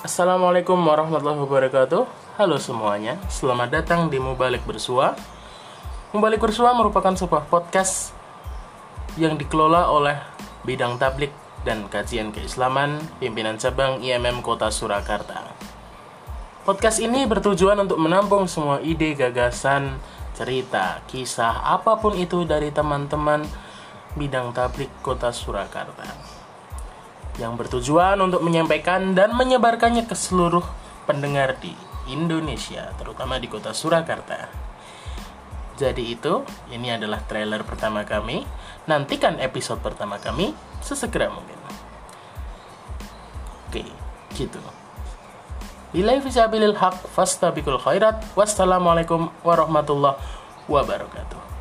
Assalamualaikum warahmatullahi wabarakatuh. Halo semuanya, selamat datang di Mubalik Bersua. Mubalik Bersua merupakan sebuah podcast Yang dikelola oleh Bidang Tablik dan Kajian Keislaman Pimpinan Cabang IMM Kota Surakarta. Podcast ini bertujuan untuk menampung semua ide, gagasan, cerita, kisah, apa pun itu dari teman-teman bidang tablik kota Surakarta yang bertujuan untuk menyampaikan dan menyebarkannya ke seluruh pendengar di Indonesia, terutama di kota Surakarta. Jadi itu, ini adalah trailer pertama kami. Nantikan episode pertama kami sesegera mungkin. Oke, gitu. Bila fisabilil haq fastabikul khairat. Wassalamualaikum warahmatullahi wabarakatuh.